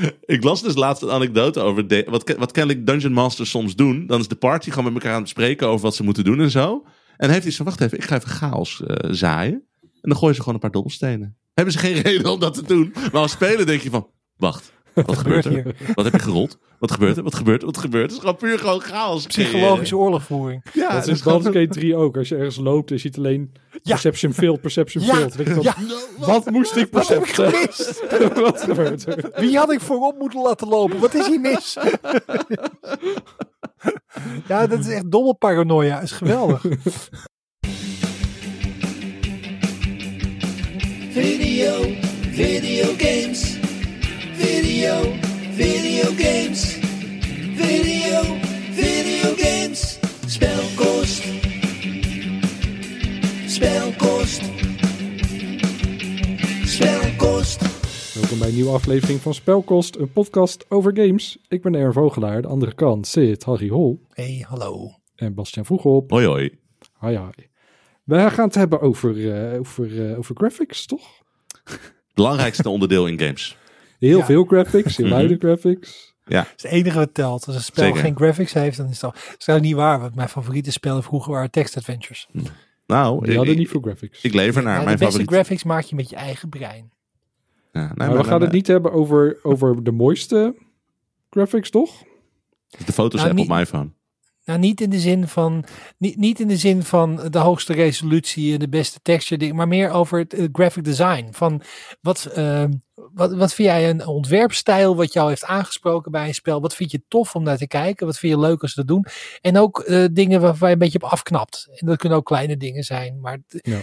Ik las dus laatst een anekdote over de, wat, wat kennelijk Dungeon Masters soms doen. Dan is de party gewoon met elkaar aan het spreken over wat ze moeten doen en zo. En heeft hij zo, wacht even, ik ga even chaos eh, zaaien. En dan gooien ze gewoon een paar dobbelstenen. Hebben ze geen reden om dat te doen. Maar als spelen denk je van, wacht, wat gebeurt er? Wat heb je gerold? Wat gebeurt er? Wat gebeurt er? Wat gebeurt er? Het is gewoon puur gewoon chaos. Psychologische oorlogvoering. Ja, dat het is Baldur's Gate 3 ook. Als je ergens loopt en je ziet alleen perception failed, perception Ja, failed. Ja. Wat moest ik Wat heb ik percepten? Wat gebeurt er? Wie had ik voorop moeten laten lopen? Wat is hier mis? ja, dat is echt domme paranoia. is geweldig. Video, video games. Video, video games. Video, video games. Spelkost. Spelkost. Spelkost. Welkom bij een nieuwe aflevering van Spelkost, een podcast over games. Ik ben Aaron Vogelaar, aan de andere kant zit Harry Hol hey, hallo. en Bastiaan Vroegop. Hoi hoi. Hi, hi. We gaan het hebben over, eh, over, eh, over graphics, toch? Belangrijkste onderdeel in games. Heel Ja. veel graphics, heel Mhm. luide graphics. Dat is het enige wat telt. Als een spel Zeker. geen graphics heeft, dan is het al... Dat is trouwens niet waar, want mijn favoriete spellen vroeger waren text adventures. Nou, Die ik, hadden ik, niet veel graphics. ik lever naar Ja, de mijn beste favoriet. graphics maak je met je eigen brein. Ja, nee, maar we gaan het niet hebben over, over de mooiste graphics, toch? De foto's Nou, app niet- op mijn iPhone. Nou, niet in de zin van, niet, niet in de zin van de hoogste resolutie en de beste texture, maar meer over het eh, graphic design. Van wat, eh, wat, wat vind jij een ontwerpstijl wat jou heeft aangesproken bij een spel? Wat vind je tof om naar te kijken? Wat vind je leuk als ze dat doen? En ook eh, dingen waar, je een beetje op afknapt. En dat kunnen ook kleine dingen zijn. Maar Ja.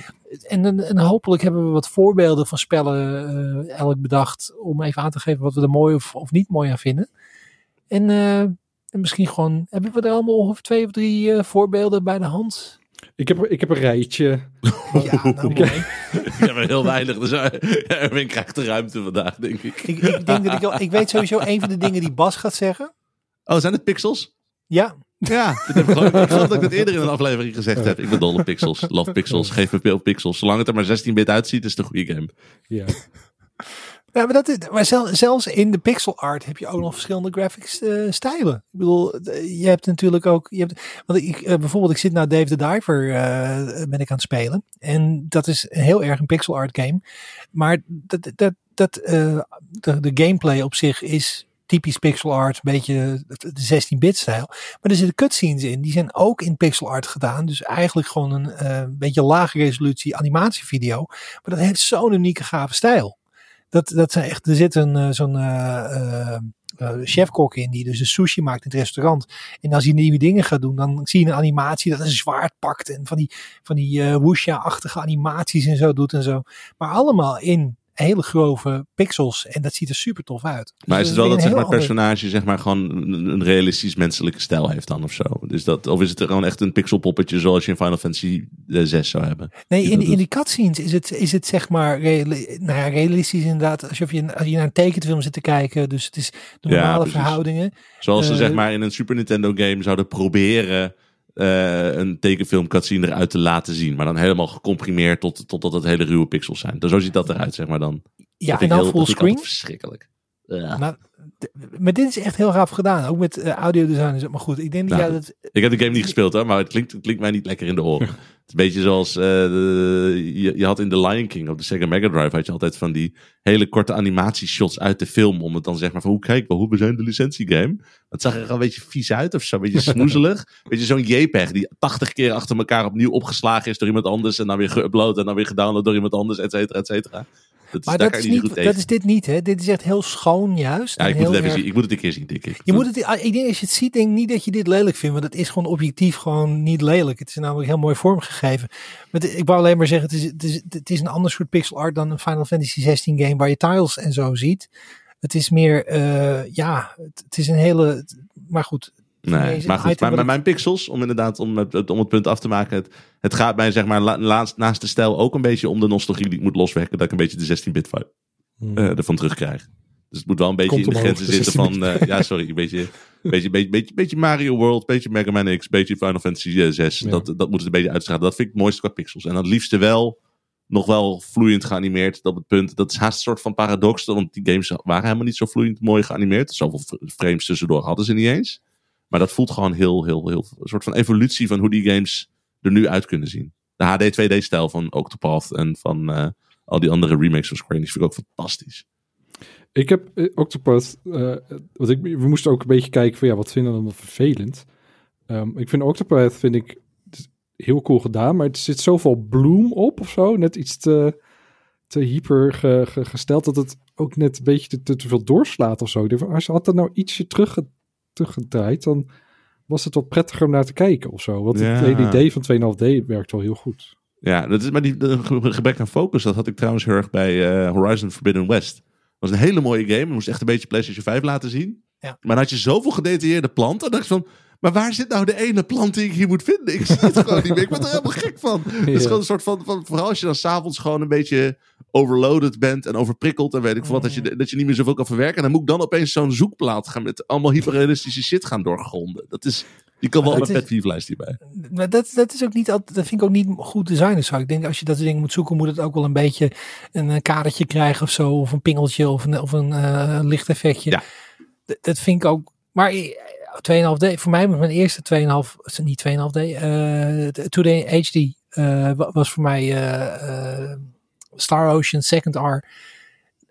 en, en, en hopelijk hebben we wat voorbeelden van spellen eh, elk bedacht om even aan te geven wat we er mooi of, of niet mooi aan vinden. En eh, en misschien gewoon, hebben we er allemaal ongeveer twee of drie eh, voorbeelden bij de hand? Ik heb, ik heb een rijtje. Ja, nou ik heb er heel weinig. Dus eh, Erwin krijgt de ruimte vandaag, denk ik. Ik, ik denk dat ik, al- ik weet sowieso een van de dingen die Bas gaat zeggen. Oh, zijn het pixels? Ja, Ja, dat heb ik, geloof, ik geloof dat ik het eerder in een aflevering gezegd heb. Ik ben dol op pixels. Love pixels. Geef me veel pixels. Zolang het er maar 16-bit uitziet, is het een goede game. Ja. Ja maar, dat is, maar zel- zelfs in de pixel art heb je ook nog verschillende graphics eh, stijlen. Ik bedoel, je hebt natuurlijk ook, je hebt, want ik, eh, bijvoorbeeld ik zit nou Dave the Diver eh, ben ik aan het spelen. En dat is heel erg een pixel art game. Maar dat, dat, dat, de, de gameplay op zich is typisch pixel art, een beetje de 16-bit stijl. Maar er zitten cutscenes in, die zijn ook in pixel art gedaan. Dus eigenlijk gewoon een eh, beetje lage resolutie animatievideo. Maar dat heeft zo'n unieke gave stijl. Dat, dat zijn echt, er zit een, eh, zo'n eh, eh, chefkok in die dus de sushi maakt in het restaurant. En als hij nieuwe dingen gaat doen, dan zie je een animatie dat een zwaard pakt. En van die, van die eh wuxia-achtige animaties en zo doet en zo. Maar allemaal in hele grove pixels. En dat ziet er super tof uit. Dus Maar is het wel dat zeg maar, personage zeg maar, gewoon een, realistisch menselijke stijl heeft dan of zo? Dus dat, of is het er gewoon echt een pixelpoppetje zoals je in Final Fantasy eh, 6 zou hebben? Nee, in, in die cutscenes is het, is het zeg maar reali- nou ja, realistisch inderdaad. Alsof je, als je naar een tekenfilm zit te kijken. Dus het is de normale verhoudingen. Zoals ze Eh, zeg maar in een Super Nintendo game zouden proberen eh, een tekenfilm cutscene eruit te laten zien. Maar dan helemaal gecomprimeerd tot, totdat het hele ruwe pixels zijn. Dus zo ziet dat eruit zeg maar dan. Ja, Dat en dan fullscreen. verschrikkelijk. Ja. Nou, maar dit is echt heel gaaf gedaan. Ook met eh, audiodesign en zo. Maar goed, ik denk dat Nou, jij dat... Ik heb de game niet gespeeld hoor, maar het klinkt, het klinkt mij niet lekker in de oren. Het is een beetje zoals eh, de- je, je had in The Lion King op de Sega Mega Drive had je altijd van die hele korte animatieshots uit de film om het dan zeg maar van hoe kijk wel hoe we zijn de licentiegame. Dat zag er al een beetje vies uit of zo, een beetje snoezelig. Weet je zo'n JPEG die 80 keer achter elkaar opnieuw opgeslagen is door iemand anders en dan weer geüpload en dan weer gedownload door iemand anders, et cetera, et cetera. Dat is, Maar dat is, niet dat is dit niet, hè? Dit is echt heel schoon juist. Ja, ik moet, het even erg- zien. ik moet het een keer zien, denk ik. Je moet het, ik denk als je het ziet, denk ik niet dat je dit lelijk vindt. Want het is gewoon objectief gewoon niet lelijk. Het is namelijk heel mooi vormgegeven. Maar ik wou alleen maar zeggen, het is, het, is, het is een ander soort pixel art dan een Final Fantasy 16 game waar je tiles en zo ziet. Het is meer, eh, ja, het, het is een hele, maar goed. Nee, maar goed, maar, maar mijn pixels, om inderdaad om het, om het punt af te maken, het, het gaat mij zeg maar laatst, naast de stijl ook een beetje om de nostalgie die ik moet loswerken, dat ik een beetje de 16-bit vibe Hmm. eh, ervan terugkrijg. Dus het moet wel een beetje Komt in de grenzen de zitten van, 16-bit eh, ja sorry, een beetje, beetje, beetje, beetje, beetje Mario World, beetje Mega Man X, beetje Final Fantasy eh, 6. Ja. Dat, dat moet het een beetje uitstralen. Dat vind ik het mooiste qua pixels. En dan het liefste wel nog wel vloeiend geanimeerd op het punt. Dat is haast een soort van paradox, want die games waren helemaal niet zo vloeiend mooi geanimeerd. Zoveel frames tussendoor hadden ze niet eens. Maar dat voelt gewoon heel, heel, heel, een soort van evolutie van hoe die games er nu uit kunnen zien. De HD 2D-stijl van Octopath en van eh, al die andere remakes van Square Enix vind ik ook fantastisch. Ik heb eh, Octopath, eh, ik, we moesten ook een beetje kijken van ja, wat vinden we dan vervelend. Ehm, ik vind Octopath vind ik het heel cool gedaan, maar er zit zoveel bloem op of zo, net iets te, te hyper ge- ge- gesteld dat het ook net een beetje te, te, veel doorslaat of zo. Ik Als je had er nou ietsje terugge, teruggedraaid, dan was het wat prettiger om naar te kijken of zo. Want Ja. het hele idee van 2,5D werkt wel heel goed. Ja, dat is, maar die gebrek aan focus, dat had ik trouwens heel erg bij eh, Horizon Forbidden West. Dat was een hele mooie game. Je moest echt een beetje PlayStation 5 laten zien. Ja. Maar dan had je zoveel gedetailleerde planten. Dan dacht ik van, maar waar zit nou de ene plant die ik hier moet vinden? Ik zie het gewoon niet meer. Ik ben er helemaal gek van. Het is gewoon een soort van, van, vooral als je dan s'avonds gewoon een beetje overloaded bent en overprikkeld en weet ik veel wat, dat je, dat je niet meer zoveel kan verwerken. En dan moet ik dan opeens zo'n zoekplaat gaan met allemaal hyperrealistische shit gaan doorgronden. Dat is, die kan wel is- pet peeve hierbij. Maar dat, dat is ook niet altijd, dat vind ik ook niet goed design. Zo. Ik denk als je dat soort dingen moet zoeken, moet het ook wel een beetje een, eh, kadertje krijgen of zo. Of een pingeltje of een, of een eh, lichteffectje. Ja. D- dat vind ik ook. Maar 2,5D, voor mij was mijn eerste 2,5, is niet 2,5D, eh 2D HD wa- was voor mij eh, eh, Star Ocean Second R.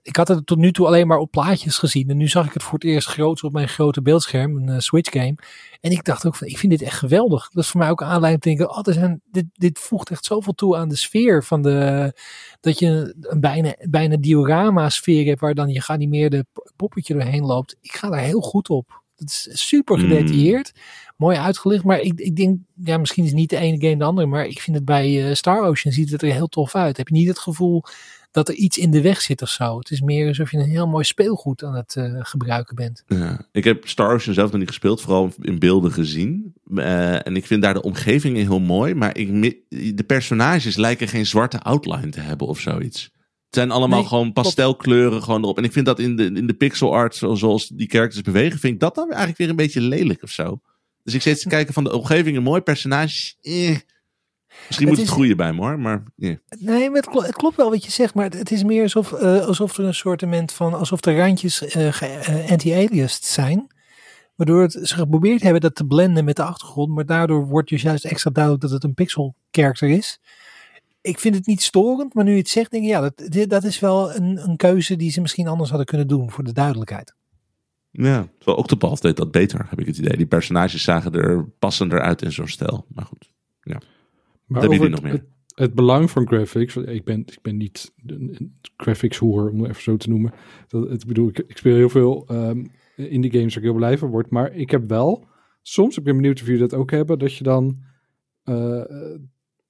Ik had het tot nu toe alleen maar op plaatjes gezien. En nu zag ik het voor het eerst groots op mijn grote beeldscherm, een eh, Switch game. En ik dacht ook van, ik vind dit echt geweldig. Dat is voor mij ook een aanleiding te denken, oh, zijn, dit, dit voegt echt zoveel toe aan de sfeer van de, dat je een bijna, bijna diorama sfeer hebt waar dan je geanimeerde poppetje doorheen loopt. Ik ga daar heel goed op. Het is super Mm. gedetailleerd, mooi uitgelicht, maar ik, ik denk, ja, misschien is niet de ene game de andere, maar ik vind het bij eh, Star Ocean ziet het er heel tof uit. Heb je niet het gevoel dat er iets in de weg zit of zo? Het is meer alsof je een heel mooi speelgoed aan het eh, gebruiken bent. Ja. Ik heb Star Ocean zelf nog niet gespeeld, vooral in beelden gezien. Eh, en ik vind daar de omgeving heel mooi, maar ik, de personages lijken geen zwarte outline te hebben of zoiets. Het zijn allemaal Nee, gewoon pastelkleuren gewoon erop. En ik vind dat in de, in de pixel art, zo- zoals die characters bewegen, vind ik dat dan eigenlijk weer een beetje lelijk of zo. Dus ik zit te kijken van de omgeving, een mooi personage. Eh. Misschien moet is- het groeien bij me hoor, maar eh. Nee, maar het, klo- het klopt wel wat je zegt, maar het, het is meer alsof, eh, alsof er een soort van, alsof de randjes eh, anti-aliased zijn. Waardoor het, ze geprobeerd hebben dat te blenden met de achtergrond, maar daardoor wordt dus juist extra duidelijk dat het een pixel character is. Ik vind het niet storend, maar nu je het zegt, denk ik, ja, dat, dit- dat is wel een, een keuze die ze misschien anders hadden kunnen doen voor de duidelijkheid. ja. Terwijl Octopath deed dat beter, heb ik het idee. Die personages zagen er passender uit in zo'n stijl. Maar goed. Maar hebben jullie nog het, meer? het, het belang van graphics. Ik ben, ik ben niet een, graphics hoer, om het even zo te noemen. Dat, het, ik bedoel, ik, ik speel heel veel ehm indie games waar ik heel blij van word. Maar ik heb wel, soms, ik ben benieuwd of jullie dat ook hebben, dat je dan eh,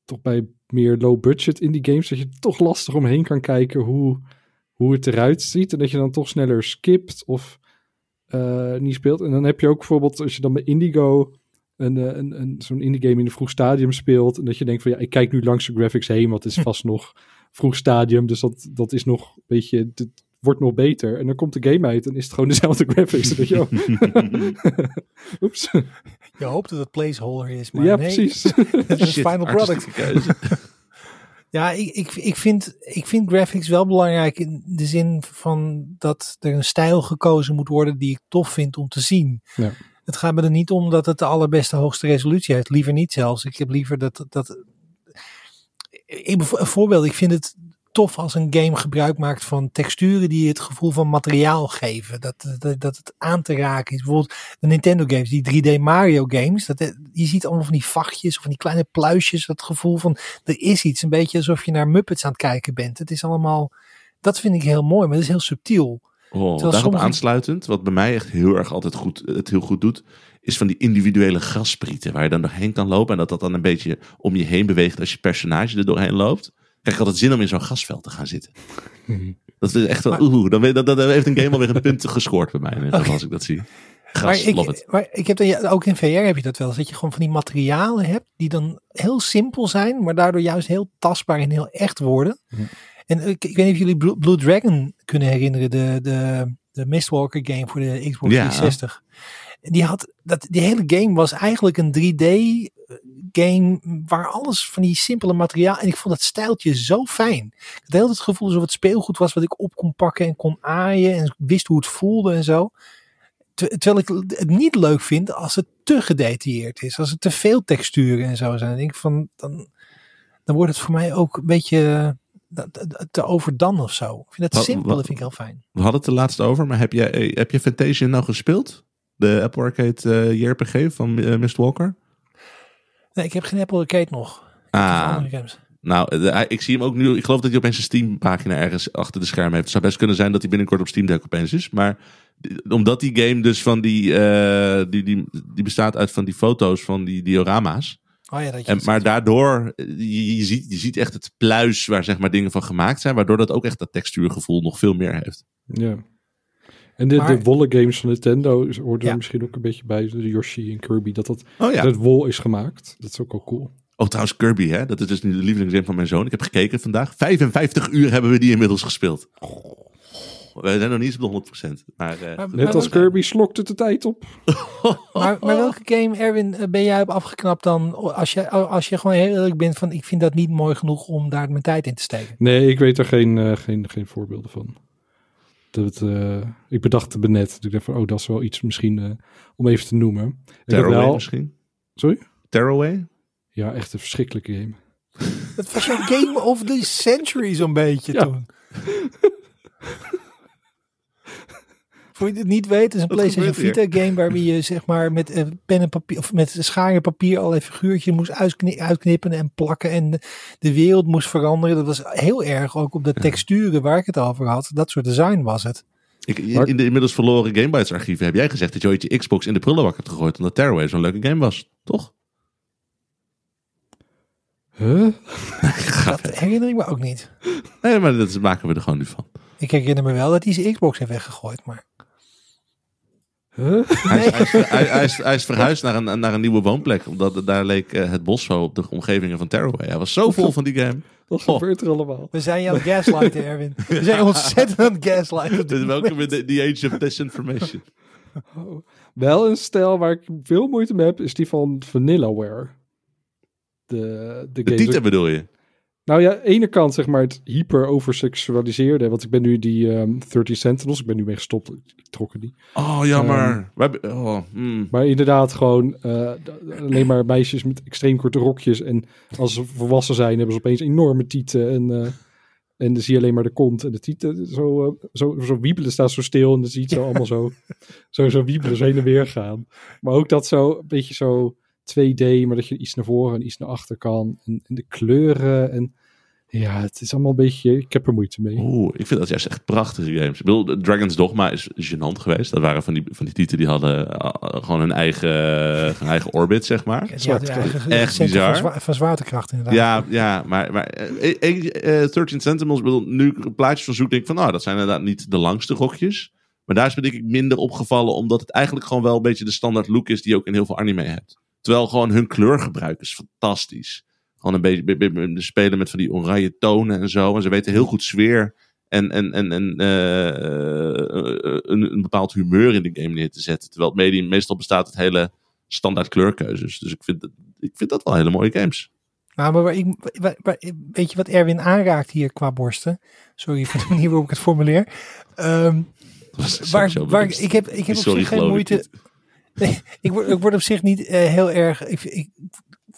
toch bij meer low budget indie games, dat je toch lastig omheen kan kijken hoe, hoe het eruit ziet. En dat je dan toch sneller skipt of eh, niet speelt. En dan heb je ook bijvoorbeeld, als je dan bij Indigo een, eh, een, een, zo'n indie game in een vroeg stadium speelt. En dat je denkt van ja, ik kijk nu langs de graphics heen, want het is vast nog vroeg stadium. Dus dat, dat is nog een beetje, het wordt nog beter. En dan komt de game uit en is het gewoon dezelfde graphics. Dat je, oh. Oeps. Je hoopt dat het placeholder is, maar ja, nee, precies. het is final product. Ja, ik, ik, ik, vind, ik vind graphics wel belangrijk in de zin van dat er een stijl gekozen moet worden die ik tof vind om te zien. Ja. Het gaat me er niet om dat het de allerbeste hoogste resolutie heeft. Liever niet zelfs. Ik heb liever dat. dat ik, een voorbeeld, ik vind het tof als een game gebruik maakt van texturen die het gevoel van materiaal geven. Dat, dat, dat het aan te raken is. Bijvoorbeeld de Nintendo games, die 3D Mario games. Dat, je ziet allemaal van die vachtjes of van die kleine pluisjes. Dat gevoel van er is iets. Een beetje alsof je naar Muppets aan het kijken bent. Het is allemaal, dat vind ik heel mooi, maar het is heel subtiel. Oh, daarop sommige- aansluitend, wat bij mij echt heel erg altijd goed, het heel goed doet, is van die individuele grassprieten waar je dan doorheen kan lopen en dat dat dan een beetje om je heen beweegt als je personage er doorheen loopt. Krijg ik altijd zin om in zo'n grasveld te gaan zitten. Dat is echt wel, Maar- oeh, dan, weet- dan, dan heeft een game alweer een punt gescoord bij mij, in geval, als ik dat zie. Maar Gras, ik, love it. maar ik heb dan, ook in VR heb je dat wel. eens, Dat je gewoon van die materialen hebt die dan heel simpel zijn, maar daardoor juist heel tastbaar en heel echt worden. Ja. En ik, ik weet niet of jullie Blue, Blue Dragon kunnen herinneren, de, de, de Mistwalker game voor de Xbox Ja. 360. Die, had, dat, die hele game was eigenlijk een 3D game waar alles van die simpele materiaal. En ik vond het stijltje zo fijn. Ik had heel het gevoel alsof het speelgoed was wat ik op kon pakken en kon aaien. En wist hoe het voelde en zo. Ter- Terwijl ik het niet leuk vind als het te gedetailleerd is. Als het te veel texturen en zo zijn. Dan denk ik van, dan, dan wordt het voor mij ook een beetje eh, te overdan of zo. Ik vind het Wat- simpel, dat vind ik heel fijn. We hadden het er laatst over, maar heb jij, eh, heb je Fantasia nou gespeeld? De Apple Arcade eh, JRPG van eh, Mistwalker? Nee, ik heb geen Apple Arcade nog. Ik heb Ah, andere games. nou, de- hij- ik zie hem ook nu. Ik geloof dat hij opeens een Steam-pagina ergens achter de scherm heeft. Het zou best kunnen zijn dat hij binnenkort op Steam Deck opeens is. Maar omdat die game dus van die, eh, die, die, die bestaat uit van die foto's van die diorama's. Oh ja, dat je En, maar daardoor, eh, je, je, ziet, je ziet echt het pluis waar zeg maar dingen van gemaakt zijn. Waardoor dat ook echt dat textuurgevoel nog veel meer heeft. Ja. En de, Maar- de wollen games van Nintendo hoort er misschien ook een beetje bij. De Yoshi en Kirby. Dat dat Oh ja. uit wol is gemaakt. Dat is ook al cool. Oh, trouwens, Kirby, hè? dat is dus nu de lievelingsgame van mijn zoon. Ik heb gekeken vandaag. 55 uur hebben we die inmiddels gespeeld. We zijn nog niet eens op de 100%. Maar, eh, Maar- Net als welke- Kirby slokt het de tijd op. Maar, maar welke game, Erwin, eh, ben jij op afgeknapt dan? Als je, als je gewoon heel eerlijk bent van, ik vind dat niet mooi genoeg om daar mijn tijd in te steken. Nee, ik weet er geen, eh, geen, geen voorbeelden van. Dat het, eh, ik bedacht het net. Ik dacht van, oh, dat is wel iets misschien eh, om even te noemen. Wel, misschien? sorry? Tearaway? Ja, echt een verschrikkelijke game. Het was zo'n game of the century zo'n beetje Ja. toen. Voor je het niet weet, is een PlayStation Vita game waarbij je zeg maar met eh, pen en papier of met schaar en papier allerlei figuurtjes moest uitkni- uitknippen en plakken en de, wereld moest veranderen. Dat was heel erg ook op de texturen waar ik het over had. Dat soort design was het. Ik, in, de inmiddels verloren Gamebytes archieven heb jij gezegd dat je ooit je Xbox in de prullenbak hebt gegooid. Omdat Tearaway zo'n leuke game was. Toch? Huh? Dat herinner ik me ook niet. Nee, maar dat maken we er gewoon nu van. Ik herinner me wel dat hij zijn Xbox heeft weggegooid, maar Huh? Hij, is, hij, is, hij, is, hij is verhuisd naar een, naar een nieuwe woonplek. Omdat daar leek eh, het bos zo op de omgevingen van Tearaway. Hij was zo vol van die game. Wat Oh. gebeurt er allemaal? we zijn je aan het gaslighten, Erwin. We zijn ontzettend aan het gaslighten. welkom in the age of disinformation. Oh. Wel een stijl waar ik veel moeite mee heb, is die van Vanillaware. De, de, De games- titel bedoel je? Nou ja, ene kant zeg maar het hyper overseksualiseerde. Want ik ben nu die ehm 30 Sentinels, ik ben nu mee gestopt. Ik trok niet. Oh, jammer. Ehm, We hebben- oh, hmm. Maar inderdaad gewoon eh, alleen maar meisjes met extreem korte rokjes. En als ze volwassen zijn, hebben ze opeens enorme tieten. En, eh, en dan zie je alleen maar de kont en de tieten. Zo, eh, zo, zo wiebelen staat zo stil. En dan zie je het zo allemaal zo, zo, zo wiebelen, zo heen en weer gaan. Maar ook dat zo, een beetje zo 2D, maar dat je iets naar voren en iets naar achter kan. En, en de kleuren en... Ja, het is allemaal een beetje... Ik heb er moeite mee. Oeh, ik vind dat juist echt prachtige games. Ik bedoel, Dragon's Dogma is gênant geweest. Dat waren van die, van die tieten die hadden eh, gewoon hun eigen, hun eigen orbit, zeg maar. Ja, eigen Echt bizar. Van, zwa- van zwaartekracht inderdaad. Ja, ja, maar, maar eh, ik, eh, 13 Sentinels, ik bedoel, nu plaatjes van zoek, denk ik van, nou, dat zijn inderdaad niet de langste rokjes. Maar daar is me denk ik minder opgevallen, omdat het eigenlijk gewoon wel een beetje de standaard look is die je ook in heel veel anime hebt. Terwijl gewoon hun kleurgebruik is fantastisch. Gewoon een beetje be- be- be- spelen met van die oranje tonen en zo. En ze weten heel goed sfeer en, en, en, en eh, eh, een, een bepaald humeur in de game neer te zetten. Terwijl het medium meestal bestaat uit hele standaard kleurkeuzes. Dus ik vind, dat- ik vind dat wel hele mooie games. Nou, maar waar ik, waar- waar- weet je wat Erwin aanraakt hier qua borsten? Sorry voor de manier waarop ik het formuleer. Ehm, waar, waar, ik heb, ik heb op zich geen ik moeite. Nee, ik, word, ik word op zich niet eh, heel erg. Ik, ik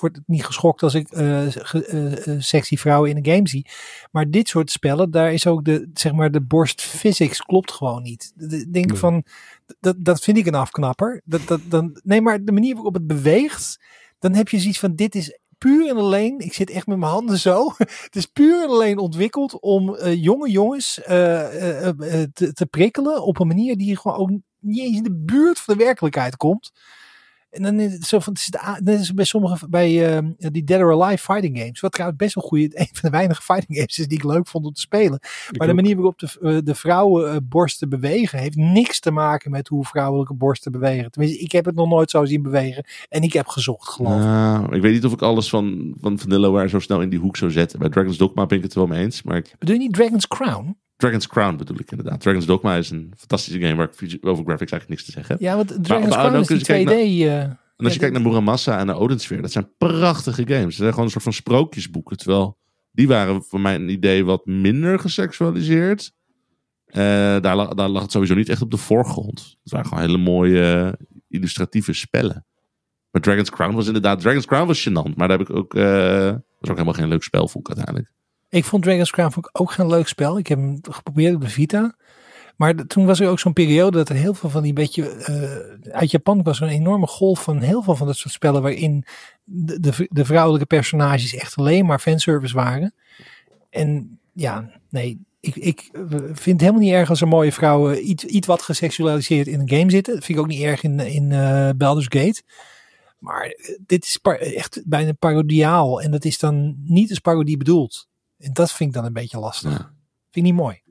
word niet geschokt als ik eh, ge- eh, eh, sexy vrouwen in een game zie. Maar dit soort spellen, daar is ook de, zeg maar, de borst physics klopt gewoon niet. Ik denk Nee. van, dat, dat vind ik een afknapper. Dat, dat, dan, nee, maar de manier waarop het beweegt, dan heb je zoiets van, dit is puur en alleen, ik zit echt met mijn handen zo. Het is puur en alleen ontwikkeld om jonge jongens te, te prikkelen op een manier die gewoon ook niet eens in de buurt van de werkelijkheid komt. En dan is het zo van, het is de a- net als bij sommige, bij eh, die Dead or Alive fighting games. Wat trouwens best wel goede, een van de weinige fighting games is die ik leuk vond om te spelen. Ik Maar de manier waarop de, eh, de vrouwen eh, borsten bewegen, heeft niks te maken met hoe vrouwelijke borsten bewegen. Tenminste, ik heb het nog nooit zo zien bewegen. En ik heb gezocht, geloof ik. Nou, ik weet niet of ik alles van, van Vanillaware zo snel in die hoek zou zetten. Bij Dragon's Dogma ben ik het wel mee eens. Maar ik, Bedoel je niet Dragon's Crown? Dragon's Crown bedoel ik inderdaad. Dragon's Dogma is een fantastische game waar ik over graphics eigenlijk niks te zeggen heb. Ja, want Dragon's maar Crown is die als je 2D. kijkt eh, En als je kijkt naar Muramasa en naar Odinsphere, dat zijn prachtige games. Dat zijn gewoon een soort van sprookjesboeken. Terwijl die waren voor mijn idee wat minder geseksualiseerd. Eh, daar, lag, daar lag het sowieso niet echt op de voorgrond. Het waren gewoon hele mooie eh, illustratieve spellen. Maar Dragon's Crown was inderdaad... Dragon's Crown was gênant, maar daar heb ik ook... was ook helemaal geen leuk spel, vond ik uiteindelijk. Ik vond Dragon's Crown ik ook geen leuk spel. Ik heb hem geprobeerd op de Vita. Maar toen was er ook zo'n periode dat er heel veel van die beetje... eh, uit Japan was er een enorme golf van heel veel van dat soort spellen... waarin de, de, de vrouwelijke personages echt alleen maar fanservice waren. En ja, nee... Ik, ik vind het helemaal niet erg als er mooie vrouwen iets, iets wat geseksualiseerd in een game zitten. Dat vind ik ook niet erg in, in eh Baldur's Gate. Maar eh, dit is echt bijna parodiaal. En dat is dan niet als parodie bedoeld. En dat vind ik dan een beetje lastig. Ja. Vind ik niet mooi.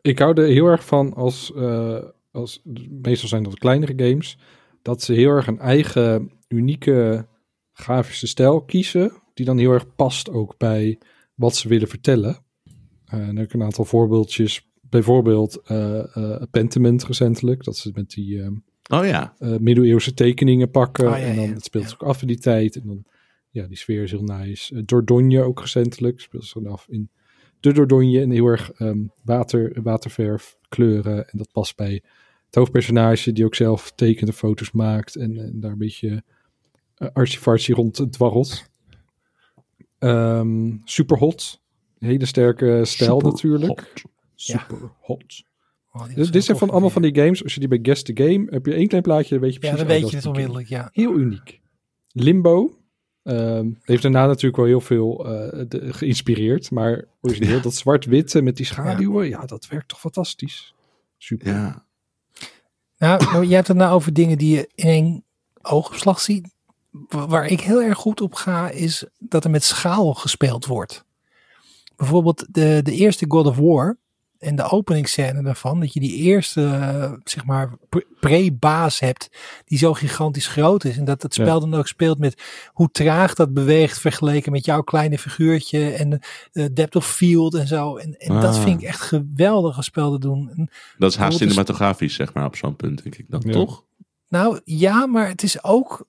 Ik hou er heel erg van als, eh, als meestal zijn dat kleinere games, dat ze heel erg een eigen unieke grafische stijl kiezen, die dan heel erg past ook bij wat ze willen vertellen. Eh, en dan heb ik een aantal voorbeeldjes. Bijvoorbeeld eh eh, Pentiment recentelijk, dat ze met die ehm, Oh ja. eh, middeleeuwse tekeningen pakken. Ah, ja, en dan ja, het speelt ook af in die tijd. En dan, ja, die sfeer is heel nice. Uh, Dordogne ook recentelijk. Speelt zich dan af in de Dordogne. En heel erg ehm, water, waterverf, kleuren. En dat past bij het hoofdpersonage, die ook zelf tekent en foto's maakt. En, en daar een beetje uh, rond dwarrelt. Ehm super hot. Hele sterke stijl Super natuurlijk. hot. Super hot. Oh, Dus dit zijn van allemaal van die games. Als je die bij Guess the Game heb je één klein plaatje, dan weet je Ja, precies. dan oh, weet je is het onmiddellijk. Ja. Heel uniek. Limbo. Ehm, heeft daarna natuurlijk wel heel veel eh, de- geïnspireerd. Maar origineel dat zwart-witte met die schaduwen. Ja. dat werkt toch fantastisch. Super. Ja. Nou, jij hebt het nou over dingen die je in één oogopslag ziet. Wa- Waar ik heel erg goed op ga, is dat er met schaal gespeeld wordt. Bijvoorbeeld de, de eerste God of War en de openingsscène daarvan. Dat je die eerste, eh, zeg maar, pre- pre-baas hebt die zo gigantisch groot is. En dat het spel dan ook speelt met hoe traag dat beweegt vergeleken met jouw kleine figuurtje. En de depth of field en zo. En, en dat Ah. vind ik echt geweldig als spel te doen. En Dat is haast is- cinematografisch, zeg maar, op zo'n punt, denk ik dan, Ja. toch? Nou ja, maar het is ook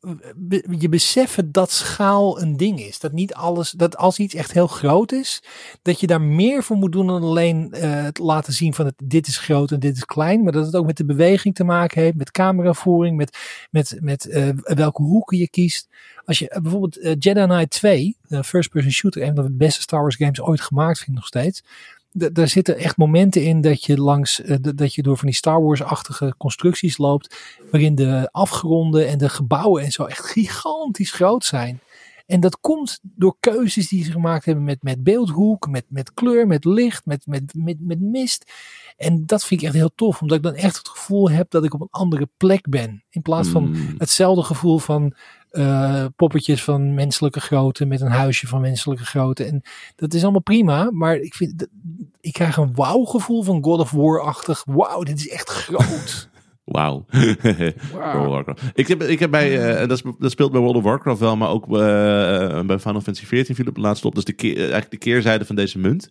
je beseffen dat schaal een ding is. Dat niet alles, dat als iets echt heel groot is, dat je daar meer voor moet doen dan alleen eh, het laten zien van het, dit is groot en dit is klein. Maar dat het ook met de beweging te maken heeft, met cameravoering, met, met, met eh, welke hoeken je kiest. Als je eh, bijvoorbeeld Jedi Knight 2, de first person shooter, een van de beste Star Wars games ooit gemaakt, vind ik nog steeds. Daar zitten echt momenten in dat je langs, eh, dat je door van die Star Wars-achtige constructies loopt waarin de afgronden en de gebouwen en zo echt gigantisch groot zijn. En dat komt door keuzes die ze gemaakt hebben met, met beeldhoek, met, met kleur, met licht, met, met, met, met mist. En dat vind ik echt heel tof, omdat ik dan echt het gevoel heb dat ik op een andere plek ben. In plaats van Mm. hetzelfde gevoel van eh, poppetjes van menselijke grootte met een huisje van menselijke grootte. En dat is allemaal prima, maar ik, vind, ik krijg een wauw gevoel van God of War-achtig. Wauw, dit is echt groot. Wauw. Warcraft. Ik heb, ik heb bij, eh, en dat, sp- dat speelt bij World of Warcraft wel, maar ook eh, bij Final Fantasy XIV viel op het laatst op. Dus de keer, eigenlijk de keerzijde van deze munt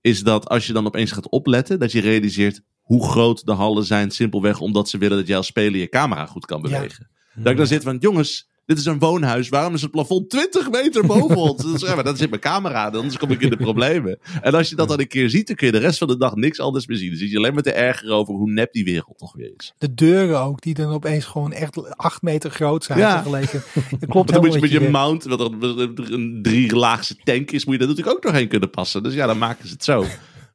is dat als je dan opeens gaat opletten, dat je realiseert hoe groot de hallen zijn, simpelweg omdat ze willen dat jij als speler je camera goed kan bewegen. Dat ik dan zit van, jongens, dit is een woonhuis, waarom is het plafond 20 meter boven ons? Dus, ja, maar dat zit mijn camera, anders kom ik in de problemen. En als je dat dan een keer ziet, dan kun je de rest van de dag niks anders meer zien. Dan zit je alleen maar te ergeren over hoe nep die wereld toch weer is. De deuren ook, die dan opeens gewoon echt acht meter groot zijn Ja. vergeleken. Dat klopt dan moet je met je mount, wat er een drie-laagse tank is, moet je dat natuurlijk ook nog heen kunnen passen. Dus ja, dan maken ze het zo.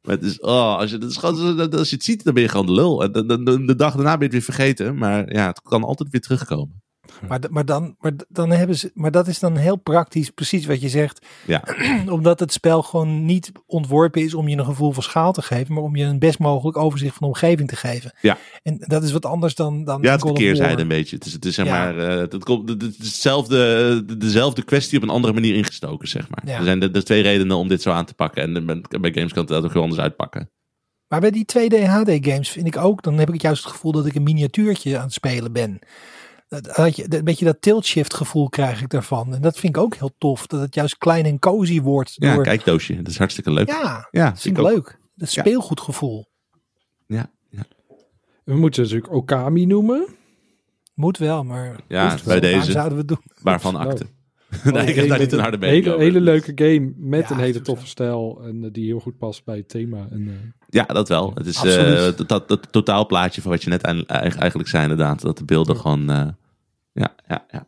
Maar het is, oh, als, je, dat is gewoon, als je het ziet, dan ben je gewoon de lul. En de- de dag daarna ben je het weer vergeten. Maar ja, het kan altijd weer terugkomen. Maar, d- maar, dan, maar, dan hebben ze, maar dat is dan heel praktisch, precies wat je zegt. Ja. Omdat het spel gewoon niet ontworpen is om je een gevoel van schaal te geven, maar om je een best mogelijk overzicht van de omgeving te geven. Ja. En dat is wat anders dan, dan Ja, het is God de of War. keerzijde een beetje. Het is, het is zeg Ja. maar, eh, het, komt, het hetzelfde, dezelfde kwestie op een andere manier ingestoken, zeg maar. Ja. Er zijn de, de twee redenen om dit zo aan te pakken. En bij, games kan het dat ook heel anders uitpakken. Maar bij die 2D HD games vind ik ook, dan heb ik juist het gevoel dat ik een miniatuurtje aan het spelen ben. Dat, dat je, een beetje dat tilt shift gevoel krijg ik daarvan. En dat vind ik ook heel tof, dat het juist klein en cozy wordt. Ja, door, kijkdoosje. Dat is hartstikke leuk. ja Ja, dat vind ik ook. leuk. Het Ja. speelgoedgevoel. Ja, ja. We moeten natuurlijk Okami noemen. Moet wel, maar Ja, bij wel. Waarom deze. zouden we het doen? Waarvan Nou. nee, ik heb daar niet een harde mening hele, over. hele leuke game met Ja, een hele toffe stijl. En eh, die heel goed past bij het thema. En, eh, Ja, dat wel. Het is eh, dat, dat, totaalplaatje van wat je net eigenlijk zei inderdaad. Dat de beelden gewoon... eh, ja, ja, ja.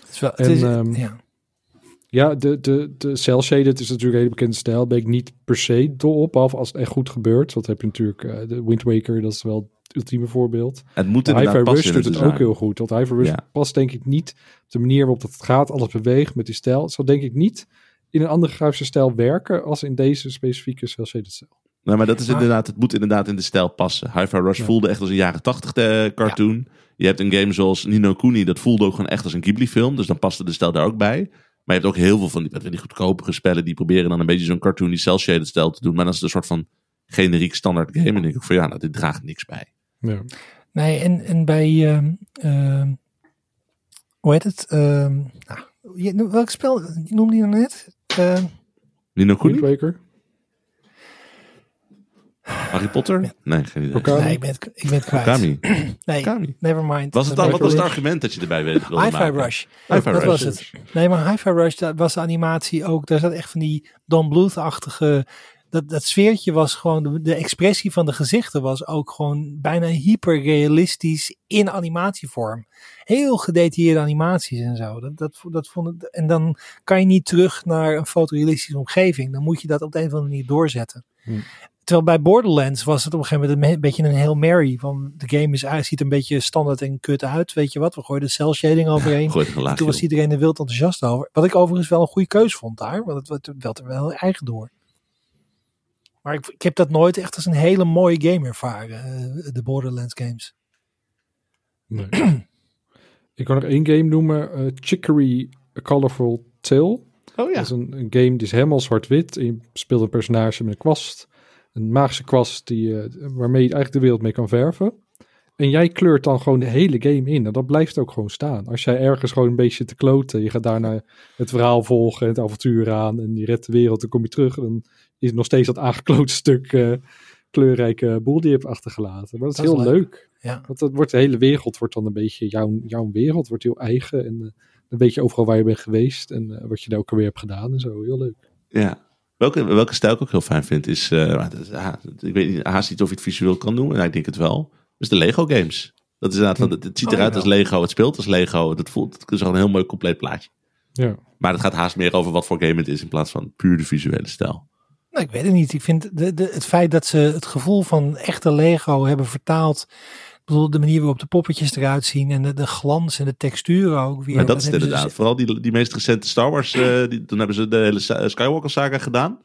Het is wel, het En, is, ehm, ja. ja, de, de, de cel shaded is natuurlijk een hele bekende stijl. Ben ik niet per se dol op, behalve als het echt goed gebeurt. Want heb je natuurlijk eh, de Wind Waker, dat is wel ultieme voorbeeld. Het moet Hi-Fi inderdaad Rush passen in doet het design. ook heel goed. Want Hi-Fi Rush Ja. past denk ik niet op de manier waarop dat gaat. Alles beweegt met die stijl. Het zal denk ik niet in een andere grafische stijl werken als in deze specifieke cel shaded stijl. Nee, maar dat is Maar- inderdaad, het moet inderdaad in de stijl passen. Hi-Fi Rush Ja. voelde echt als een jaren tachtig eh, cartoon. Je hebt een game zoals Nino Kuni, dat voelde ook gewoon echt als een Ghibli film. Dus dan paste de stijl daar ook bij. Maar je hebt ook heel veel van die, die goedkopere spellen die proberen dan een beetje zo'n cartoony cel-shaded stijl te doen. Maar dan is het een soort van generiek standaard game. En dan denk ik van ja, nou, dit draagt niks bij. Ja. Nee, en, en bij, ehm, ehm, hoe heet het? Ehm, nou, je, welk spel noemde je nou net? Ehm, Nino? Waker. Harry Potter? Nee, geen idee. Okami. nee, ik ben het, ik ben het kwijt. Okami. Nee, Okami. never mind. Was het dan, wat was het argument dat je erbij wilde wilde Hi-Fi? Rush. Hi-Fi dat Rush. was het. Nee, maar Hi-Fi Rush, dat was de animatie ook. Daar zat echt van die Don Bluth-achtige... Dat, dat sfeertje was gewoon... De, de expressie van de gezichten was ook gewoon bijna hyperrealistisch in animatievorm. Heel gedetailleerde animaties en zo. Dat, dat, dat vond ik, en dan kan je niet terug naar een fotorealistische omgeving. Dan moet je dat op de een of andere manier doorzetten. Hm. Terwijl bij Borderlands was het op een gegeven moment een beetje een heel Mary. Van de game is, hij ziet een beetje standaard en kut uit. Weet je wat? We gooien de cel shading overheen. En toen was iedereen er wild enthousiast over. Wat ik overigens wel een goede keus vond daar. Want het werd- er wel heel eigen door. Maar ik, ik heb dat nooit echt als een hele mooie game ervaren. eh, de Borderlands games. Nee. ik kan nog één game noemen. eh, Chicory A Colorful Tale. Oh ja. Dat is een, een game die is helemaal zwart-wit. En je speelt een personage met een kwast. Een magische kwast die, eh, waarmee je eigenlijk de wereld mee kan verven. En jij kleurt dan gewoon de hele game in. En dat blijft ook gewoon staan. Als jij ergens gewoon een beetje te kloten. Je gaat daarna het verhaal volgen. Het avontuur aan. En je redt de wereld. Dan kom je terug. Dan is nog steeds dat aangekloot stuk eh, kleurrijke boel die je hebt achtergelaten. Maar dat is Dat is heel leuk. leuk. Ja. Want dat wordt, de hele wereld wordt dan een beetje jouw, jouw wereld. Wordt heel eigen. En eh, dan weet je overal waar je bent geweest. En eh, wat je daar ook alweer hebt gedaan. En zo. Heel leuk. Ja. Welke, welke stijl ik ook heel fijn vind is, eh, is- ah, ik weet niet, haast niet of je het visueel kan doen, maar ik denk het wel. Dus de Lego games. Dat is inderdaad, van, het, het ziet Oh, eruit ja. als Lego, het speelt als Lego, het voelt, het is gewoon een heel mooi compleet plaatje. Ja. Maar het gaat haast meer over wat voor game het is in plaats van puur de visuele stijl. Nou, ik weet het niet. Ik vind de, de, het feit dat ze het gevoel van echte Lego hebben vertaald. Ik bedoel, de manier waarop de poppetjes eruit zien. En de, de glans en de textuur ook weer. maar dat is ze inderdaad. Vooral die, die meest recente Star Wars, die, toen hebben ze de hele Skywalker saga gedaan.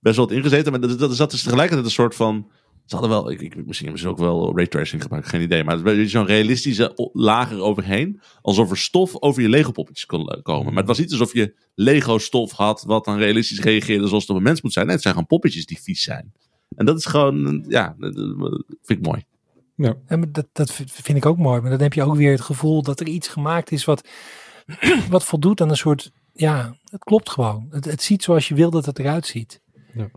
Best wel wat ingezeten, maar dat, dat zat dus tegelijkertijd een soort van... Ze hadden wel, ik, ik, misschien hebben ze ook wel raytracing gebruikt, geen idee. Maar het is zo'n realistische o- laag eroverheen. Alsof er stof over je Lego poppetjes kon eh, komen. Maar het was niet alsof je Lego stof had wat dan realistisch reageerde zoals het op een mens moet zijn. Nee, het zijn gewoon poppetjes die vies zijn. En dat is gewoon, ja, dat dat vind ik mooi. Ja. Ja, maar dat, dat vind ik ook mooi. Maar dan heb je ook weer het gevoel dat er iets gemaakt is wat, wat voldoet aan een soort. Ja, het klopt gewoon. Het, het ziet zoals je wil dat het eruit ziet. Ja.